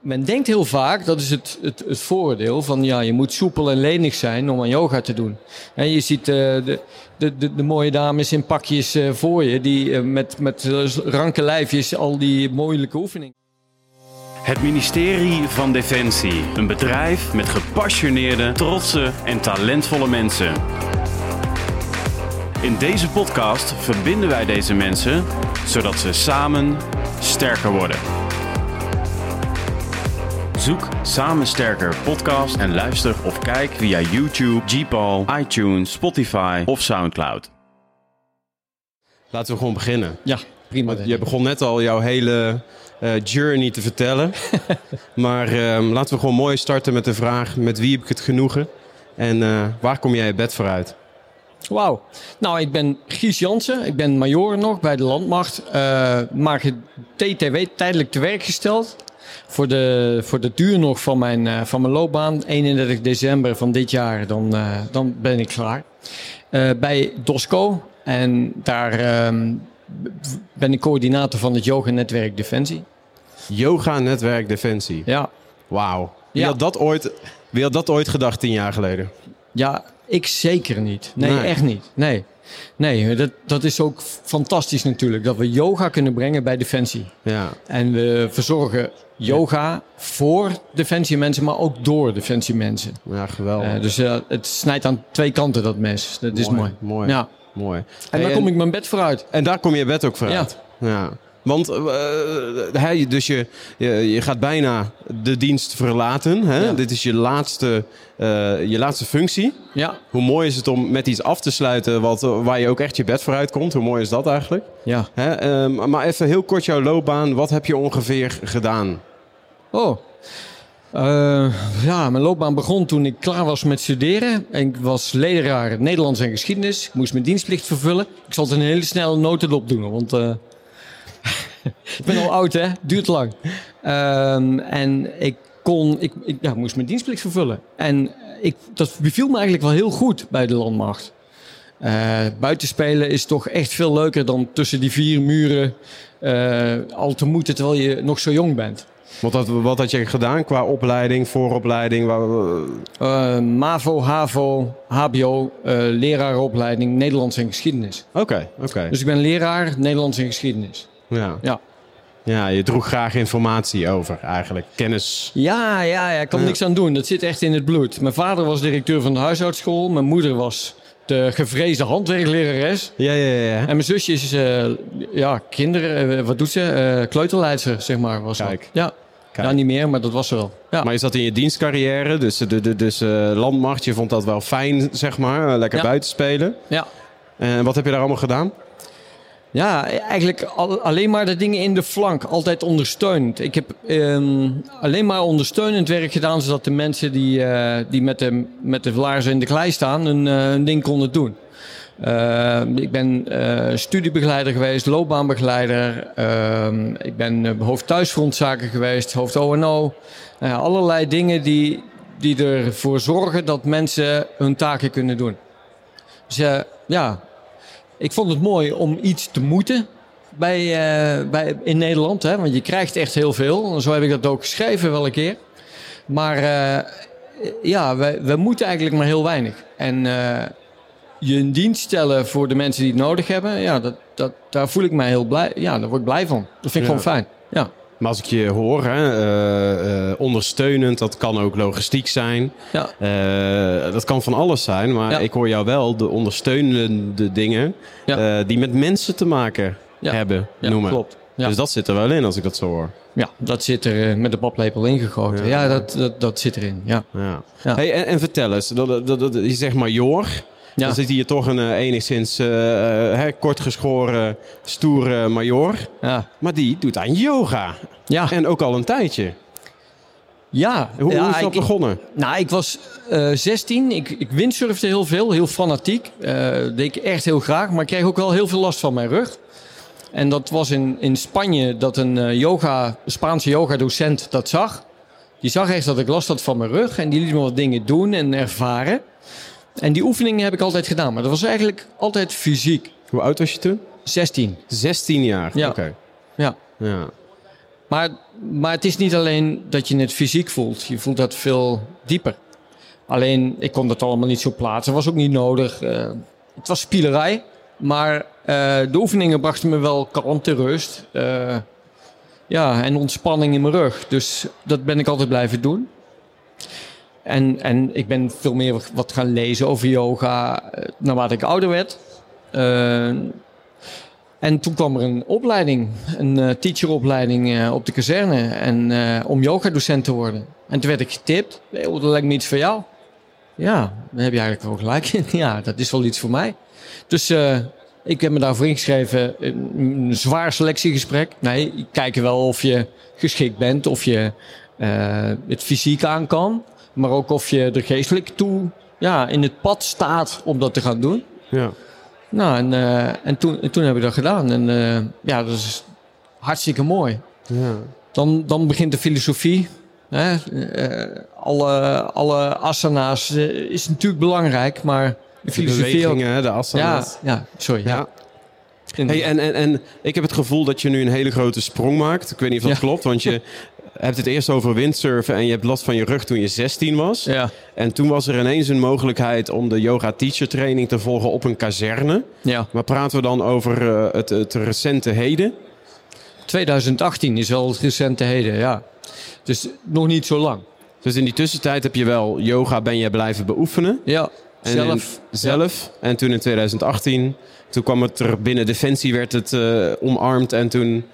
Men denkt heel vaak, dat is het, het, het voordeel van ja, je moet soepel en lenig zijn om aan yoga te doen. En je ziet uh, de, de, de, de, mooie dames in pakjes uh, voor je, die uh, met, met ranke lijfjes al die moeilijke oefeningen. Het ministerie van Defensie. Een bedrijf met gepassioneerde, trotse en talentvolle mensen. In deze podcast verbinden wij deze mensen zodat ze samen sterker worden. Zoek Samen Sterker podcast en luister of kijk via YouTube, Gpal, iTunes, Spotify of Soundcloud. Laten we gewoon beginnen. Ja, prima. Je begon net al jouw hele uh, journey te vertellen. maar uh, laten we gewoon mooi starten met de vraag: met wie heb ik het genoegen? En uh, waar kom jij je bed voor uit? Wauw. Nou, ik ben Gies Jansen. Ik ben major nog bij de landmacht. Uh, maak TTW, tijdelijk te werk gesteld. Voor de, voor de duur nog van mijn, uh, van mijn loopbaan. 31 december van dit jaar, dan, uh, dan ben ik klaar. bij DOSCO. En daar ben ik coördinator van het Yoga Netwerk Defensie. Yoga Netwerk Defensie? Ja. Wauw. Wie, ja. had dat ooit, wie had dat ooit gedacht tien jaar geleden? Ja, ik zeker niet. Nee, nee. echt niet. Nee. Nee, dat, dat is ook fantastisch natuurlijk. Dat we yoga kunnen brengen bij Defensie. Ja. En we verzorgen yoga voor Defensie mensen, maar ook door Defensie mensen. Ja, geweldig. Uh, dus uh, het snijdt aan twee kanten dat mes. Dat mooi, is mooi. Mooi. Ja. mooi. En, en daar kom ik mijn bed vooruit. En daar kom je bed ook vooruit. Ja. ja. Want uh, hij, dus je, je, je, gaat bijna de dienst verlaten. Hè? Ja. Dit is je laatste, uh, je laatste functie. Ja. Hoe mooi is het om met iets af te sluiten wat, waar je ook echt je bed vooruit komt? Hoe mooi is dat eigenlijk? Ja. Hè? Uh, maar even heel kort jouw loopbaan. Wat heb je ongeveer gedaan? Oh, uh, ja, mijn loopbaan begon toen ik klaar was met studeren. Ik was leraar Nederlands en geschiedenis. Ik moest mijn dienstplicht vervullen. Ik zal het een hele snelle notendop doen, want uh, ik ben al oud, hè? Duurt lang. Um, en ik kon, ik, ik ja, moest mijn dienstplicht vervullen. En ik, dat beviel me eigenlijk wel heel goed bij de landmacht. Uh, buitenspelen is toch echt veel leuker dan tussen die vier muren uh, al te moeten terwijl je nog zo jong bent. Wat had, wat had je gedaan qua opleiding, vooropleiding? Uh, MAVO, HAVO, HBO, leraaropleiding Nederlands en geschiedenis. Oké, okay, oké. Okay. Dus ik ben leraar Nederlands en geschiedenis. Ja. Ja. Ja, je droeg graag informatie over eigenlijk, kennis. Ja, ja, ja ik kan ja. niks aan doen. Dat zit echt in het bloed. Mijn vader was directeur van de huishoudschool. Mijn moeder was de gevreesde handwerklerares. Ja, ja, ja. En mijn zusje is, uh, ja, kinderen, uh, wat doet ze? Uh, kleuterleidster, zeg maar. Was Kijk. Ja. Kijk. Ja, niet meer, maar dat was ze wel. Ja. Maar je zat in je dienstcarrière, dus, de, de, dus landmacht, je vond dat wel fijn, zeg maar. Lekker buiten spelen. Ja. En wat heb je daar allemaal gedaan? Ja, eigenlijk al, alleen maar de dingen in de flank. Altijd ondersteunend. Ik heb um, alleen maar ondersteunend werk gedaan... zodat de mensen die, uh, die met, de, met de laarzen in de klei staan... uh, hun ding konden doen. Uh, ik ben studiebegeleider geweest, loopbaanbegeleider. Uh, ik ben hoofd thuisfrontzaken geweest, hoofd O&O. Allerlei dingen die, die ervoor zorgen dat mensen hun taken kunnen doen. Dus ja, ik vond het mooi om iets te moeten bij, uh, bij, in Nederland. Hè? Want je krijgt echt heel veel. En zo heb ik dat ook geschreven wel een keer. Maar uh, ja, we, we moeten eigenlijk maar heel weinig. En uh, je een dienst stellen voor de mensen die het nodig hebben, ja, dat, dat, daar voel ik mij heel blij. Ja, daar word ik blij van. Dat vind ik Ja. gewoon fijn. Ja. Maar als ik je hoor, hè, uh, uh, ondersteunend, dat kan ook logistiek zijn. Ja. Uh, dat kan van alles zijn, maar Ja. ik hoor jou wel de ondersteunende dingen Ja. eh, die met mensen te maken hebben Ja, noemen. klopt. Dus dat zit er wel in als ik dat zo hoor. ja, dat zit er eh, met de paplepel ingegoten. Ja. Dat, dat, dat zit erin. Ja. Ja. Ja. Hey, en, en vertel eens, dat, dat, dat, je zegt major. Ja. Dan zit hier toch een eh, enigszins uh, hè, kortgeschoren, stoere major. Ja. Maar die doet aan yoga. Ja. En ook al een tijdje. Ja. Hoe, ja, hoe is dat ik- begonnen? Nou, ik was eh 16. Ik, ik windsurfde heel veel, heel fanatiek. Eh deed ik echt heel graag, maar ik kreeg ook wel heel veel last van mijn rug. En dat was in, in Spanje dat een eh, yoga, Spaanse yoga-docent dat zag. Die zag echt dat ik last had van mijn rug en die liet me wat dingen doen en ervaren. En die oefeningen heb ik altijd gedaan, maar dat was eigenlijk altijd fysiek. Hoe oud was je toen? 16. 16 jaar. Ja. Oké. Ja. Ja. Maar maar het is niet alleen dat je het fysiek voelt. Je voelt dat veel dieper. Alleen, ik kon dat allemaal niet zo plaatsen. was ook niet nodig. Uh, het was spielerij. Maar uh, de oefeningen brachten me wel kalmte, rust. Uh, ja, en ontspanning in mijn rug. Dus dat ben ik altijd blijven doen. En, en ik ben veel meer wat gaan lezen over yoga naarmate ik ouder werd. En toen kwam er een opleiding, een uh, teacheropleiding op de kazerne. En, om yogadocent te worden. En toen werd ik getipt. Hey, dat lijkt me iets voor jou. Ja, daar heb je eigenlijk wel gelijk in. ja, dat is wel iets voor mij. Dus ik heb me daarvoor ingeschreven. Een zwaar selectiegesprek. Nee, kijken wel of je geschikt bent. Of je het fysiek aan kan. Maar ook of je er geestelijk toe ja, in het pad staat om dat te gaan doen. Ja. Nou, en, uh, en, toen, en toen heb ik dat gedaan. En uh, ja, dat is hartstikke mooi. Ja. Dan, dan begint de filosofie. Hè? Uh, alle, alle asana's is natuurlijk belangrijk, maar de filosofie de bewegingen, de asana's. Ja, ja sorry. Ja. ja. Hey, en, en, en ik heb het gevoel dat je nu een hele grote sprong maakt. Ik weet niet of dat ja. klopt, want je hebt het eerst over windsurfen en je hebt last van je rug toen je 16 was. Ja. En toen was er ineens een mogelijkheid om de yoga teacher training te volgen op een kazerne. Ja. Maar praten we dan over uh, het, het recente heden? 2018 is wel het recente heden, ja. Dus nog niet zo lang. Dus in die tussentijd heb je wel yoga ben je blijven beoefenen. Ja, en zelf. zelf. Ja. En toen in 2018, toen kwam het er binnen Defensie, werd het uh, omarmd. En toen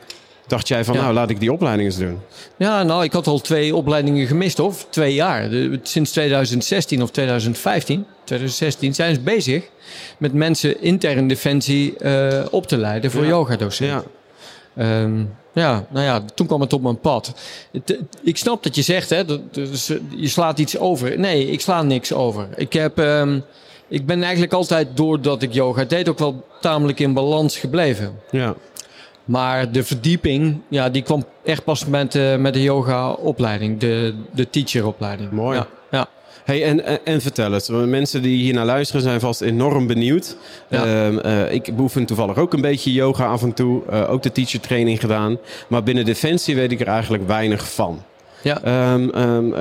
dacht jij van, ja. nou, laat ik die opleiding eens doen? Ja, nou, ik had al twee opleidingen gemist, of twee jaar. De, sinds 2016 of 2015, 2016 zijn ze bezig met mensen intern defensie uh, op te leiden voor ja. yoga-docenten. Ja. Um, ja, nou ja, toen kwam het op mijn pad. Het, ik snap dat je zegt, hè, dat, dus, je slaat iets over. Nee, ik sla niks over. Ik heb... Um, ik ben eigenlijk altijd, doordat ik yoga deed, ook wel tamelijk in balans gebleven. Ja. Maar de verdieping, ja, die kwam echt pas met, uh, met de yoga-opleiding, de, de teacher-opleiding. Mooi. Ja, ja. Hey, en, en, en, vertel het. Mensen die hier naar luisteren zijn vast enorm benieuwd. Ja. Uh, uh, ik beoefen toevallig ook een beetje yoga af en toe. Uh, ook de teacher training gedaan. Maar binnen Defensie weet ik er eigenlijk weinig van. Ja. Um, um,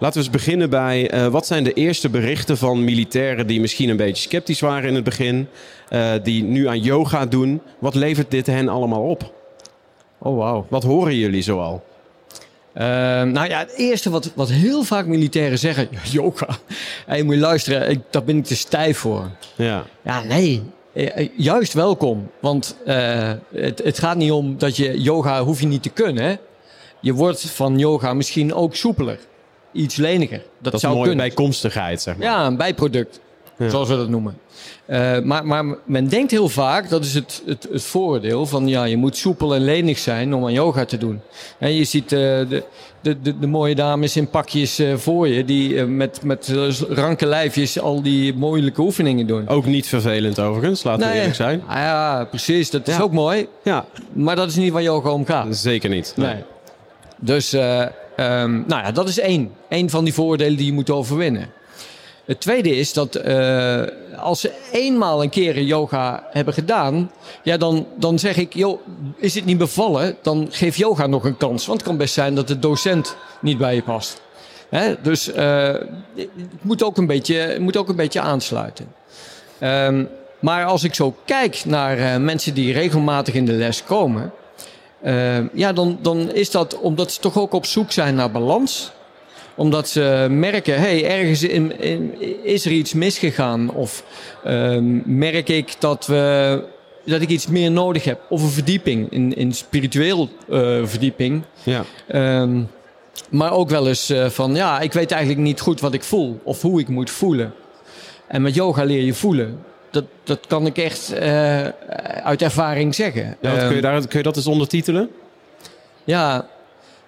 Laten we eens beginnen bij uh, wat zijn de eerste berichten van militairen die misschien een beetje sceptisch waren in het begin, uh, die nu aan yoga doen. Wat levert dit hen allemaal op? Oh wow. Wat horen jullie zoal? Uh, nou ja, het eerste wat, wat heel vaak militairen zeggen, yoga. Hey, moet je luisteren, ik, daar ben ik te stijf voor. Ja. Ja, nee. Juist welkom. Want het, het gaat niet om dat je yoga hoef je niet te kunnen. Hè? Je wordt van yoga misschien ook soepeler iets leniger. Dat, dat zou is een mooie kunnen. bijkomstigheid, zeg maar. Ja, een bijproduct, ja. zoals we dat noemen. Uh, maar, maar, men denkt heel vaak, dat is het, het, het, voordeel van ja, je moet soepel en lenig zijn om aan yoga te doen. En je ziet uh, de, de, de, de, mooie dames in pakjes uh, voor je, die met, met ranke lijfjes al die moeilijke oefeningen doen. Ook niet vervelend overigens, laten we nee, eerlijk zijn. Ah, ja, precies. Dat is Ja. ook mooi. Ja, Maar dat is niet waar yoga om gaat. zeker niet. Nee. Nee. Dus, um, nou ja, dat is één. Eén van die voordelen die je moet overwinnen. Het tweede is dat uh, als ze eenmaal een keer yoga hebben gedaan, ja, dan, dan zeg ik, joh, is het niet bevallen? Dan geef yoga nog een kans. Want het kan best zijn dat de docent niet bij je past. Hè? Dus uh, het moet ook een beetje, moet ook een beetje aansluiten. Um, maar als ik zo kijk naar uh, mensen die regelmatig in de les komen, uh, ja, dan, dan is dat omdat ze toch ook op zoek zijn naar balans. Omdat ze merken, hé, hey, ergens in, in, is er iets misgegaan. Of uh, merk ik dat, we, dat ik iets meer nodig heb. Of een verdieping, in, in spiritueel uh, verdieping. Ja. Um, maar ook wel eens uh, van, ja, ik weet eigenlijk niet goed wat ik voel. Of hoe ik moet voelen. En met yoga leer je voelen. Dat, dat kan ik echt uh, uit ervaring zeggen. Ja, kun, je daar, kun je dat eens ondertitelen? Ja,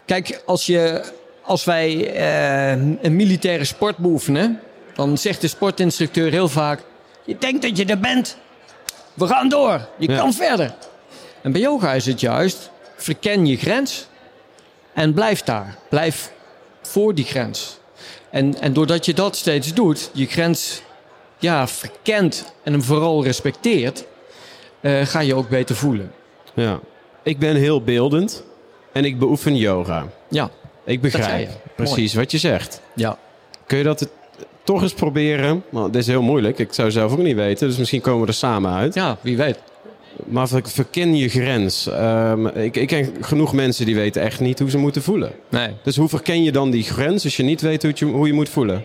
kijk, als, je, als wij uh, een militaire sport beoefenen, dan zegt de sportinstructeur heel vaak: Je denkt dat je er bent, we gaan door, je Ja. kan verder. En bij yoga is het juist: verken je grens en blijf daar. Blijf voor die grens. En, en doordat je dat steeds doet, je grens ja, verkent en hem vooral respecteert, uh, ga je ook beter voelen. Ja. Ik ben heel beeldend. en ik beoefen yoga. Ja, Ik begrijp precies wat je zegt. ja. Kun je dat toch eens proberen? Nou, dit is heel moeilijk. Ik zou zelf ook niet weten. Dus misschien komen we er samen uit. ja wie weet. Maar ver- verken je grens. Ehm, ik, ik ken genoeg mensen die weten echt niet hoe ze moeten voelen. Nee. Dus hoe verken je dan die grens als je niet weet hoe je, hoe je moet voelen?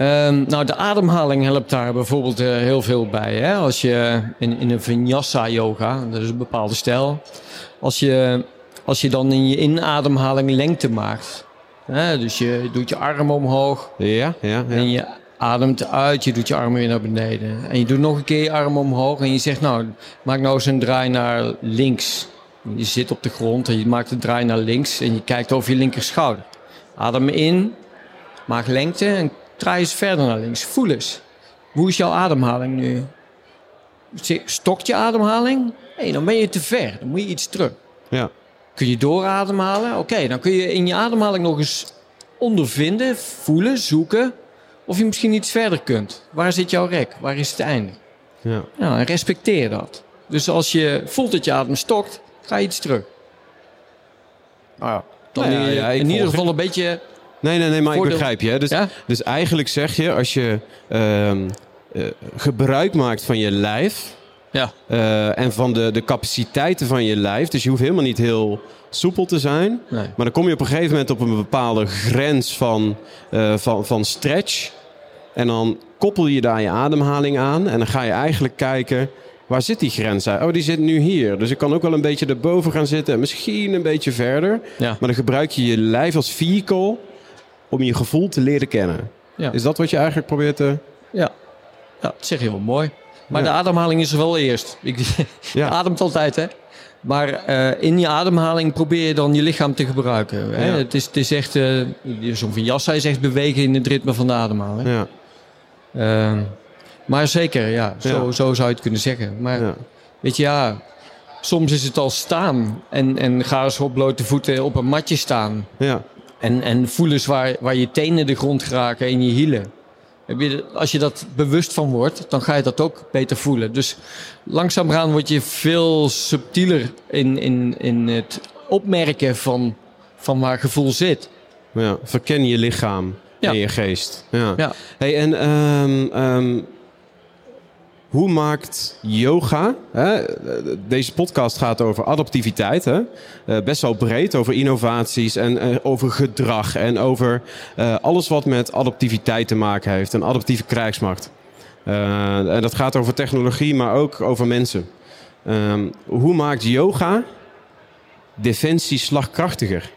Ehm, nou, de ademhaling helpt daar bijvoorbeeld eh, heel veel bij. Hè? Als je in, in een vinyasa yoga, dat is een bepaalde stijl. Als je, als je dan in je inademhaling lengte maakt. Hè? Dus je doet je arm omhoog Ja, ja, ja. en je ademt uit. Je doet je arm weer naar beneden. En je doet nog een keer je arm omhoog en je zegt nou, maak nou eens een draai naar links. Je zit op de grond en je maakt een draai naar links en je kijkt over je linkerschouder. Adem in, maak lengte en draai eens verder naar links. Voel eens. Hoe is jouw ademhaling nu? Stokt je ademhaling? Nee, dan ben je te ver. Dan moet je iets terug. ja. Kun je doorademhalen? Oké, dan kun je in je ademhaling nog eens ondervinden, voelen, zoeken. Of je misschien iets verder kunt. Waar zit jouw rek? Waar is het einde? ja. Nou, en respecteer dat. Dus als je voelt dat je adem stokt, ga je iets terug. Nou ja, dan Nou ja, in- ja, ik in ieder geval een beetje... Nee, nee, nee, maar Voordeel- ik begrijp je. Dus, Ja? dus eigenlijk zeg je, als je ehm, eh, gebruik maakt van je lijf... Ja, eh, en van de, de capaciteiten van je lijf... dus je hoeft helemaal niet heel soepel te zijn... nee. Maar dan kom je op een gegeven moment op een bepaalde grens van, eh, van, van stretch. En dan koppel je daar je ademhaling aan. En dan ga je eigenlijk kijken, waar zit die grens? uit? Oh, die zit nu hier. Dus ik kan ook wel een beetje erboven gaan zitten. En misschien een beetje verder. Ja. Maar dan gebruik je je lijf als vehicle om je gevoel te leren kennen. Ja. Is dat wat je eigenlijk probeert te... Ja. ja, dat zeg je wel mooi. Maar Ja. de ademhaling is er wel eerst. Ik, Ja. Je ademt altijd, hè? Maar eh, in je ademhaling probeer je dan je lichaam te gebruiken. Hè? Ja. Het, is, het is echt, eh zo'n vinyasa is echt bewegen in het ritme van de ademhaling. Ja, Ehm, maar zeker, ja, zo, Ja. zo zou je het kunnen zeggen. Maar ja. weet je, ja, soms is het al staan. En, en ga eens op blote voeten op een matje staan. ja. En, en voel eens waar, waar je tenen de grond geraken en je hielen. Heb je, als je dat bewust van wordt, dan ga je dat ook beter voelen. Dus langzamerhand word je veel subtieler in, in, in het opmerken van, van waar gevoel zit. Ja, verken je lichaam Ja. en je geest. Ja. Ja. Hey, en ehm, ehm, hoe maakt yoga? Hè? Deze podcast gaat over adaptiviteit. Hè? Eh, best wel breed over innovaties en eh, over gedrag en over eh, alles wat met adaptiviteit te maken heeft. Een adaptieve krijgsmacht. En dat gaat over technologie, maar ook over mensen. Ehm, hoe maakt yoga defensie slagkrachtiger?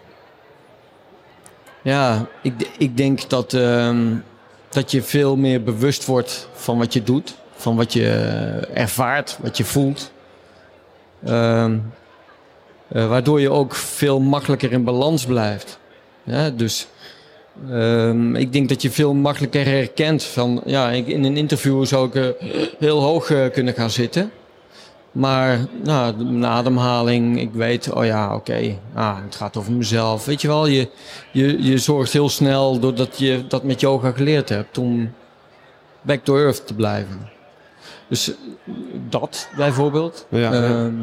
Ja, ik, ik denk dat, ehm, dat je veel meer bewust wordt van wat je doet. Van wat je ervaart, wat je voelt. Ehm, eh, waardoor je ook veel makkelijker in balans blijft. Dus ehm, ik denk dat je veel makkelijker herkent van... Ja, ik, in een interview zou ik eh, heel hoog eh, kunnen gaan zitten. Maar nou, mijn ademhaling, ik weet, oh ja, oké, ah, het gaat over mezelf. Weet je wel, je, je, je zorgt heel snel, doordat je dat met yoga geleerd hebt, om back to earth te blijven. Dus eh, dat bijvoorbeeld. Ja, ja. Ehm,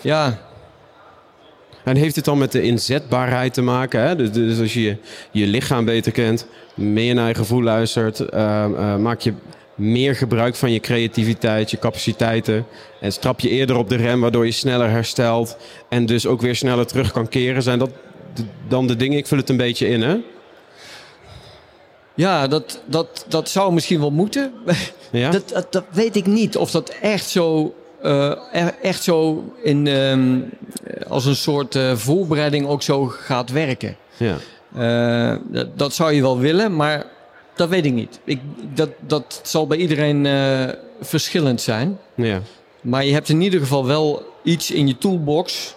ja, En heeft het dan met de inzetbaarheid te maken? Hè? Dus, dus als je je lichaam beter kent, meer naar je gevoel luistert, ehm, eh, maak je meer gebruik van je creativiteit, je capaciteiten. En strap je eerder op de rem, waardoor je sneller herstelt. En dus ook weer sneller terug kan keren. Zijn dat de- dan de dingen? Ik vul het een beetje in, hè? Ja dat, dat, dat zou misschien wel moeten. Ja? Dat, dat, dat weet ik niet of dat echt zo, eh, e- echt zo in, ehm, als een soort eh, voorbereiding ook zo gaat werken. ja. Eh, dat, dat zou je wel willen, maar dat weet ik niet. Ik, dat, dat zal bij iedereen verschillend zijn. ja. Maar je hebt in ieder geval wel iets in je toolbox.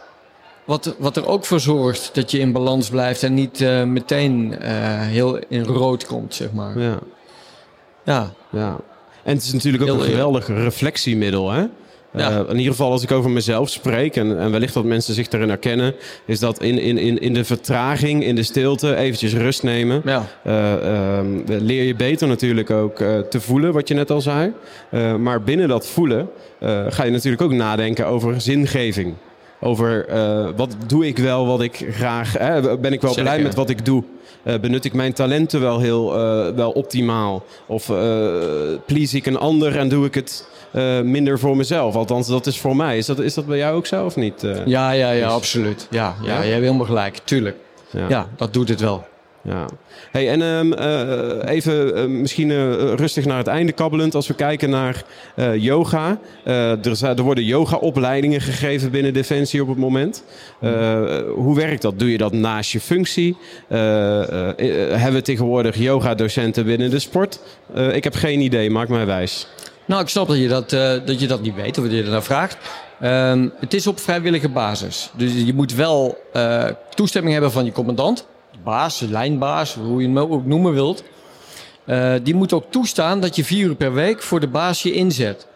Wat, wat er ook voor zorgt dat je in balans blijft en niet eh, meteen eh, heel in rood komt, zeg maar. ja. Ja, Ja. En het is natuurlijk ook Heel een eerlijk. geweldig reflectiemiddel. Hè? Ja. Eh, in ieder geval als ik over mezelf spreek, en, en wellicht dat mensen zich daarin herkennen, is dat in, in, in, in de vertraging, in de stilte, eventjes rust nemen. ja, Eh, ehm, leer je beter natuurlijk ook te voelen, wat je net al zei. Maar binnen dat voelen ga je natuurlijk ook nadenken over zingeving. Over eh, wat doe ik wel wat ik graag... Hè, ben ik wel Zeker. blij met wat ik doe? Eh, benut ik mijn talenten wel heel eh, wel optimaal? Of please ik een ander en doe ik het minder voor mezelf? Althans, dat is voor mij. Is dat, is dat bij jou ook zo of niet? Ja, ja, ja, Dus- absoluut. Ja, ja, Ja? jij hebt helemaal gelijk. Tuurlijk. Ja. Ja, dat doet het wel. Ja. Hey, en ehm, eh, even eh, misschien eh, rustig naar het einde kabbelend. Als we kijken naar eh, yoga. Eh, er, er worden yoga-opleidingen gegeven binnen Defensie op het moment. Eh, hoe werkt dat? Doe je dat naast je functie? Eh, eh, eh, hebben we tegenwoordig yoga-docenten binnen de sport? Eh, ik heb geen idee, maak mij wijs. Nou, ik snap dat je dat, eh, dat, je dat niet weet of dat je ernaar vraagt. Ehm, het is op vrijwillige basis. Dus je moet wel eh, toestemming hebben van je commandant, baas, lijnbaas, hoe je hem ook noemen wilt. Eh, die moet ook toestaan dat je vier uur per week voor de baas je inzet.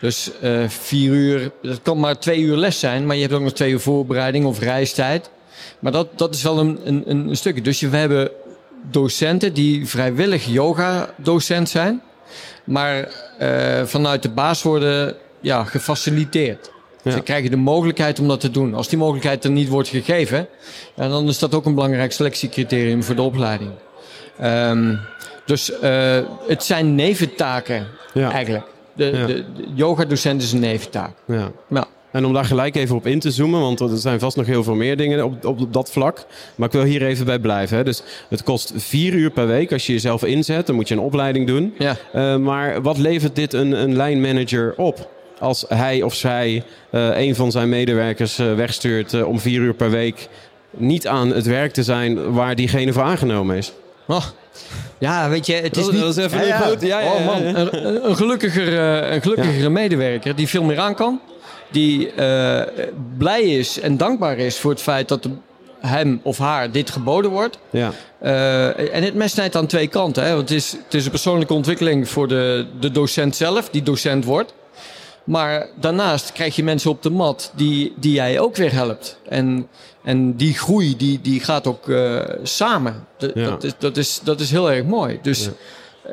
Dus eh, vier uur, dat kan maar twee uur les zijn, maar je hebt ook nog twee uur voorbereiding of reistijd. Maar dat, dat is wel een, een, een stukje. Dus we hebben docenten die vrijwillig yoga-docent zijn, maar eh, vanuit de baas worden ja, gefaciliteerd. Ja. Ze krijgen de mogelijkheid om dat te doen. Als die mogelijkheid er niet wordt gegeven, dan is dat ook een belangrijk selectiecriterium voor de opleiding. Ehm, dus eh, het zijn neventaken Ja. eigenlijk. De, Ja. de, de yoga-docent is een neventaak. Ja. Ja. En om daar gelijk even op in te zoomen, want er zijn vast nog heel veel meer dingen op, op, op dat vlak. Maar ik wil hier even bij blijven. Hè. Dus het kost vier uur per week als je jezelf inzet. Dan moet je een opleiding doen. Ja. Eh, maar wat levert dit een, een lijnmanager op? Als hij of zij eh, een van zijn medewerkers eh, wegstuurt eh, om vier uur per week niet aan het werk te zijn waar diegene voor aangenomen is. Oh. Ja, weet je, het is Dat- niet... dat is even een ja, ja, oh man. Een, een gelukkiger, een gelukkigere medewerker die veel meer aan kan. Die blij is en dankbaar is voor het feit dat hem of haar dit geboden wordt. Ja, en het mes snijdt aan twee kanten. Hè? Want het is, het is een persoonlijke ontwikkeling voor de, de docent zelf, die docent wordt. Maar daarnaast krijg je mensen op de mat die, die jij ook weer helpt. En, en die groei die, die gaat ook eh, samen. Ja. dat, is, dat, is, dat is heel erg mooi. Dus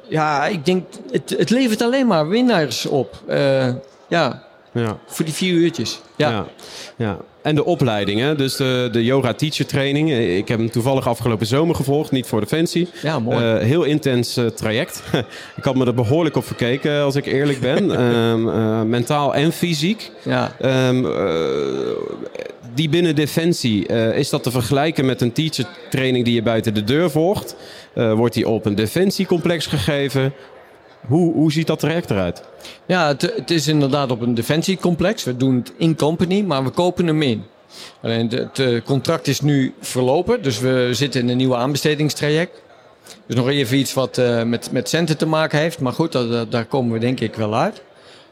ja, ik denk, het, het levert alleen maar winnaars op. Eh, ja, ja. voor die vier uurtjes. Ja. Ja. ja. En de opleidingen, dus de, de yoga teacher training. Eh, Ik heb hem toevallig afgelopen zomer gevolgd, niet voor Defensie. Ja, mooi. Eh, heel intens eh, traject. ik had me er behoorlijk op verkeken, als ik eerlijk ben. Ehm, eh, mentaal en fysiek. ja. Ehm, eh, die binnen Defensie, is dat te vergelijken met een teacher training die je buiten de deur volgt? Wordt die op een defensiecomplex gegeven? Hoe, hoe ziet dat traject eruit? Ja, het, het is inderdaad op een defensiecomplex. We doen het in company, maar we kopen hem in. Alleen het eh, contract is nu verlopen, dus we zitten in een nieuwe aanbestedingstraject. Dus nog even iets wat eh, met, met centen te maken heeft. Maar goed, dat, daar komen we denk ik wel uit.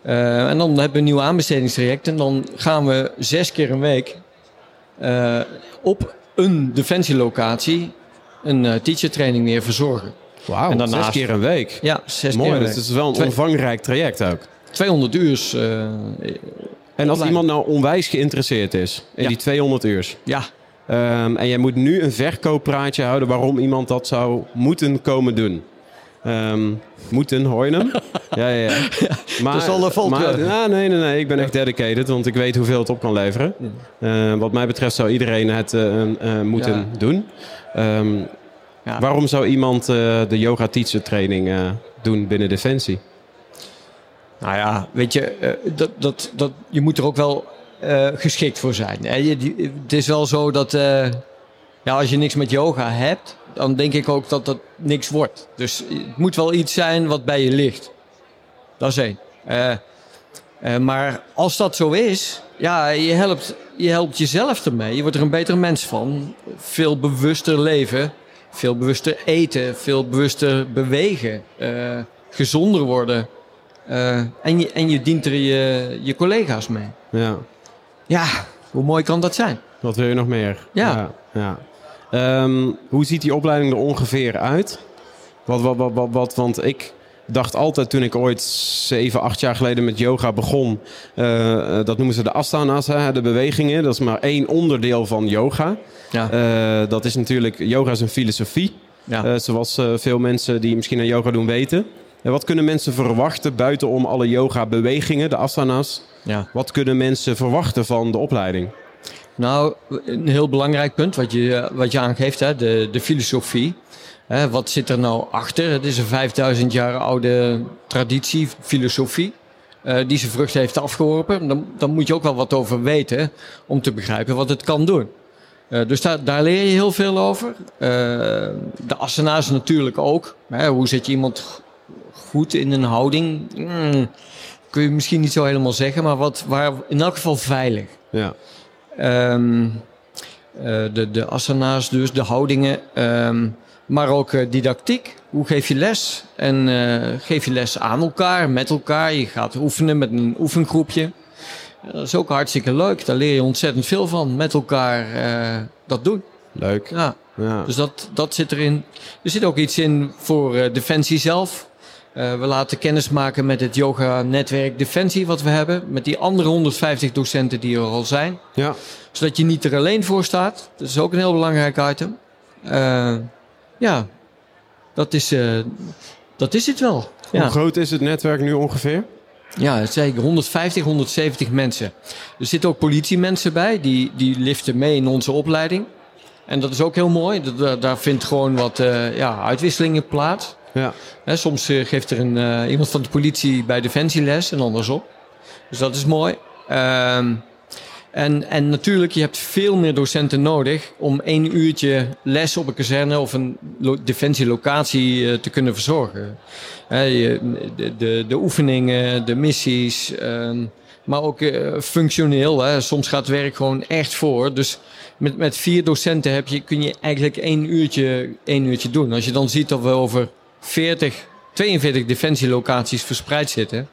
Eh, en dan hebben we een nieuw aanbestedingstraject. En dan gaan we zes keer een week op een defensielocatie een eh, teachertraining weer verzorgen. Wauw, En daarnaast- zes keer een week. Ja, zes Mooi, keer een dus het is wel een Twee- omvangrijk traject ook. 200 uur. eh, En als iemand nou onwijs geïnteresseerd is in Ja. die 200 uur... ja, ehm, en jij moet nu een verkooppraatje houden waarom iemand dat zou moeten komen doen. Ehm, moeten, hoor je hem? ja, ja, ja. Maar, dus al, eh, valt maar, wel. ja, nee, nee, nee. Ik ben echt dedicated, want ik weet hoeveel het op kan leveren. Eh, wat mij betreft zou iedereen het eh, eh, moeten doen. Ehm, Ja. Waarom zou iemand eh, de yoga teacher training eh, doen binnen Defensie? Nou ja, weet je, eh, dat, dat, dat, je moet er ook wel geschikt voor zijn. Het is wel zo dat ja, als je niks met yoga hebt, dan denk ik ook dat dat niks wordt. Dus het moet wel iets zijn wat bij je ligt. Dat is één. Maar als dat zo is, ja, je helpt, je helpt jezelf ermee. Je wordt er een betere mens van. Veel bewuster leven, veel bewuster eten, veel bewuster bewegen, eh, gezonder worden. Eh, en, je, en je dient er je, je collega's mee. Ja. Ja, hoe mooi kan dat zijn? Wat wil je nog meer? Ja. ja. Ehm, hoe ziet die opleiding er ongeveer uit? Wat, wat, wat, wat, wat, want ik dacht altijd toen ik ooit zeven, acht jaar geleden met yoga begon... eh, eh, dat noemen ze de asanas, hè, de bewegingen. Dat is maar één onderdeel van yoga. Ja, Eh, dat is natuurlijk... Yoga is een filosofie. ja. Zoals veel mensen die misschien aan yoga doen weten. En wat kunnen mensen verwachten buitenom alle yoga bewegingen, de asanas... Ja. Wat kunnen mensen verwachten van de opleiding? Nou, een heel belangrijk punt wat je, wat je aangeeft, hè, de, de filosofie. Hè, wat zit er nou achter? Het is een 5000 jaar oude traditie, filosofie, eh, die zijn vrucht heeft afgeworpen. Dan, dan moet je ook wel wat over weten om te begrijpen wat het kan doen. Eh, dus daar, daar leer je heel veel over. Eh, de asana's natuurlijk ook. Hè, hoe zet je iemand goed in een houding? Hmm, kun je misschien niet zo helemaal zeggen, maar wat, waar, in elk geval veilig. Ja. Ehm, eh, de, de asana's dus, de houdingen. ehm, maar ook eh, didactiek. Hoe geef je les? En eh, geef je les aan elkaar, met elkaar. Je gaat oefenen met een oefengroepje. Dat is ook hartstikke leuk. Daar leer je ontzettend veel van. Met elkaar eh, dat doen. Leuk. Ja, Ja. dus dat, dat zit erin. Er zit ook iets in voor Defensie zelf. We laten kennis maken met het yoga-netwerk Defensie wat we hebben. Met die andere 150 docenten die er al zijn. ja. Zodat je niet er alleen voor staat. Dat is ook een heel belangrijk item. Eh, ja, dat is, eh, dat is het wel. Hoe Ja. groot is het netwerk nu ongeveer? Ja, het zijn 150, 170 mensen. Er zitten ook politiemensen bij, die, die liften mee in onze opleiding. En dat is ook heel mooi. Dat- Daar, daar vindt gewoon wat eh, ja, uitwisselingen plaats. Ja. Hè, soms eh, geeft er een, iemand van de politie bij Defensie les en andersom. Dus dat is mooi. Ehm, en, en natuurlijk, je hebt veel meer docenten nodig om één uurtje les op een kazerne of een lo- defensielocatie eh, te kunnen verzorgen. De, de, de oefeningen, de missies, ehm, maar ook eh, functioneel. Soms gaat het werk gewoon echt voor. Dus met, met vier docenten heb je, kun je eigenlijk één uurtje, één uurtje doen. Als je dan ziet dat we over 40, 42 defensielocaties verspreid zitten.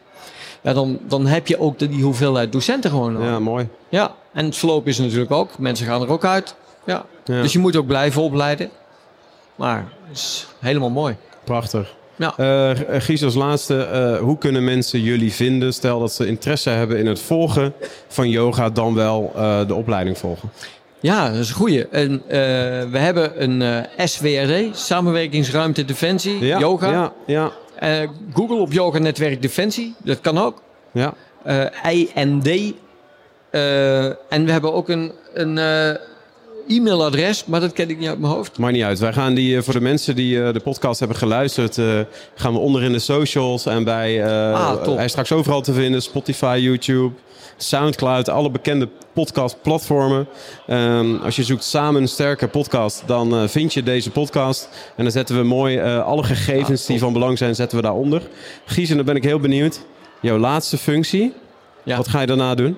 Ja, dan, dan heb je ook de, die hoeveelheid docenten gewoon nodig. ja, mooi. Ja, en het verloop is natuurlijk ook. Mensen gaan er ook uit. Ja. Ja. Dus je moet ook blijven opleiden. Maar het is helemaal mooi. Prachtig. Ja. Eh Gies, als laatste, eh, hoe kunnen mensen jullie vinden? Stel dat ze interesse hebben in het volgen van yoga, dan wel eh, de opleiding volgen. Ja, dat is een goeie. En, eh, we hebben een eh, SWRD, Samenwerkingsruimte Defensie, yoga. Ja, ja, Eh, Google op Yoga Netwerk Defensie, dat kan ook. ja. Eh, IND. Eh, en we hebben ook een, een eh, e-mailadres, maar dat ken ik niet uit mijn hoofd. Maakt niet uit. Wij gaan die, eh, voor de mensen die eh, de podcast hebben geluisterd, eh, gaan we onder in de socials en bij, Ah, hij is straks overal te vinden, Spotify, YouTube, Soundcloud, alle bekende podcastplatformen. Ehm, als je zoekt samen een sterke podcast, dan vind je deze podcast. En dan zetten we mooi alle gegevens Ah, die van belang zijn, zetten we daaronder. Gies, en dan ben ik heel benieuwd. Jouw laatste functie, Ja. wat ga je daarna doen?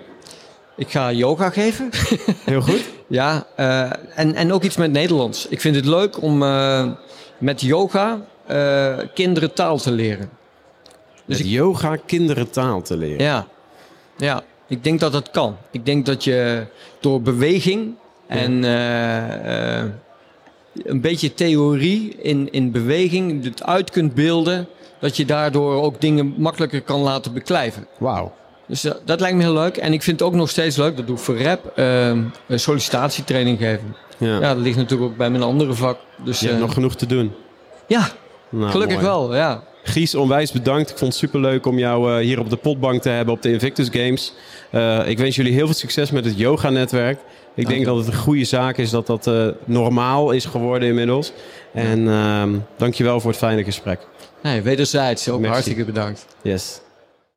Ik ga yoga geven. Heel goed. Ja, eh, en, en ook iets met Nederlands. Ik vind het leuk om eh, met yoga eh, kinderen taal te leren. Dus ik- yoga kinderen taal te leren. Ja. ja, ik denk dat dat kan. Ik denk dat je door beweging en een beetje theorie in, in beweging het uit kunt beelden, dat je daardoor ook dingen makkelijker kan laten beklijven. Wauw. Dus dat, dat lijkt me heel leuk. En ik vind het ook nog steeds leuk, dat doe ik voor rap, eh, een sollicitatietraining geven. Ja. Ja, dat ligt natuurlijk ook bij mijn andere vak. Dus Je hebt eh, nog genoeg te doen. ja, Nou, gelukkig mooi. wel, ja. Gies, onwijs bedankt. Ik vond het superleuk om jou eh, hier op de potbank te hebben op de Invictus Games. Eh, ik wens jullie heel veel succes met het yoga-netwerk. Ik denk dat het een goede zaak is dat dat eh, normaal is geworden inmiddels. En ehm dankjewel voor het fijne gesprek. Nee, wederzijds ook Merci. hartstikke bedankt. Yes.